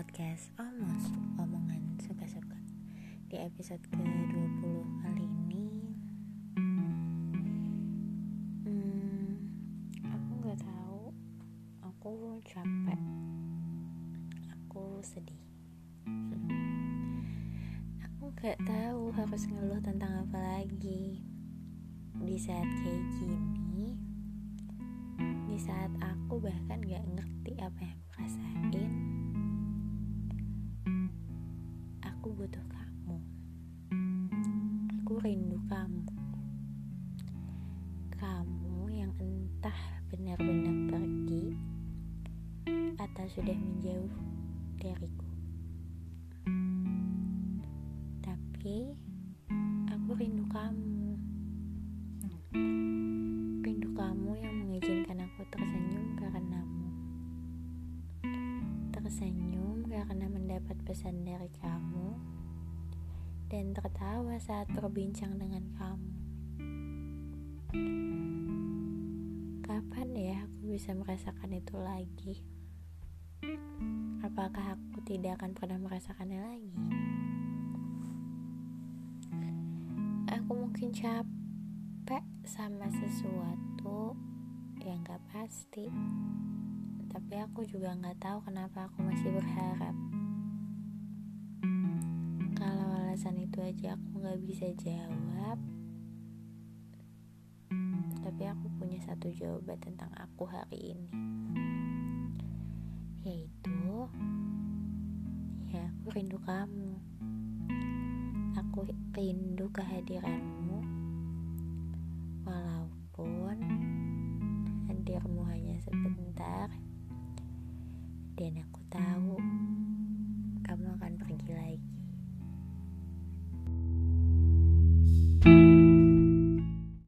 podcast Almost Omongan Suka-Suka. Di episode ke-20 kali ini hmm, Aku gak tahu. Aku capek. Aku sedih. Aku gak tahu harus ngeluh tentang apa lagi. Di saat kayak gini Di saat aku bahkan gak ngerti apa yang aku rasain butuh kamu. Aku rindu kamu. Kamu yang entah benar-benar pergi atau sudah menjauh dariku. Tapi aku rindu kamu. Rindu kamu yang mengizinkan aku tersenyum karena mendapat pesan dari kamu dan tertawa saat berbincang dengan kamu. Kapan ya aku bisa merasakan itu lagi? Apakah aku tidak akan pernah merasakannya lagi? Aku mungkin capek sama sesuatu yang gak pasti tapi aku juga nggak tahu kenapa aku masih berharap. Kalau alasan itu aja aku nggak bisa jawab. Tapi aku punya satu jawaban tentang aku hari ini. Yaitu ya aku rindu kamu. Aku rindu kehadiranmu. Walaupun hadirmu hanya sebentar dan aku tahu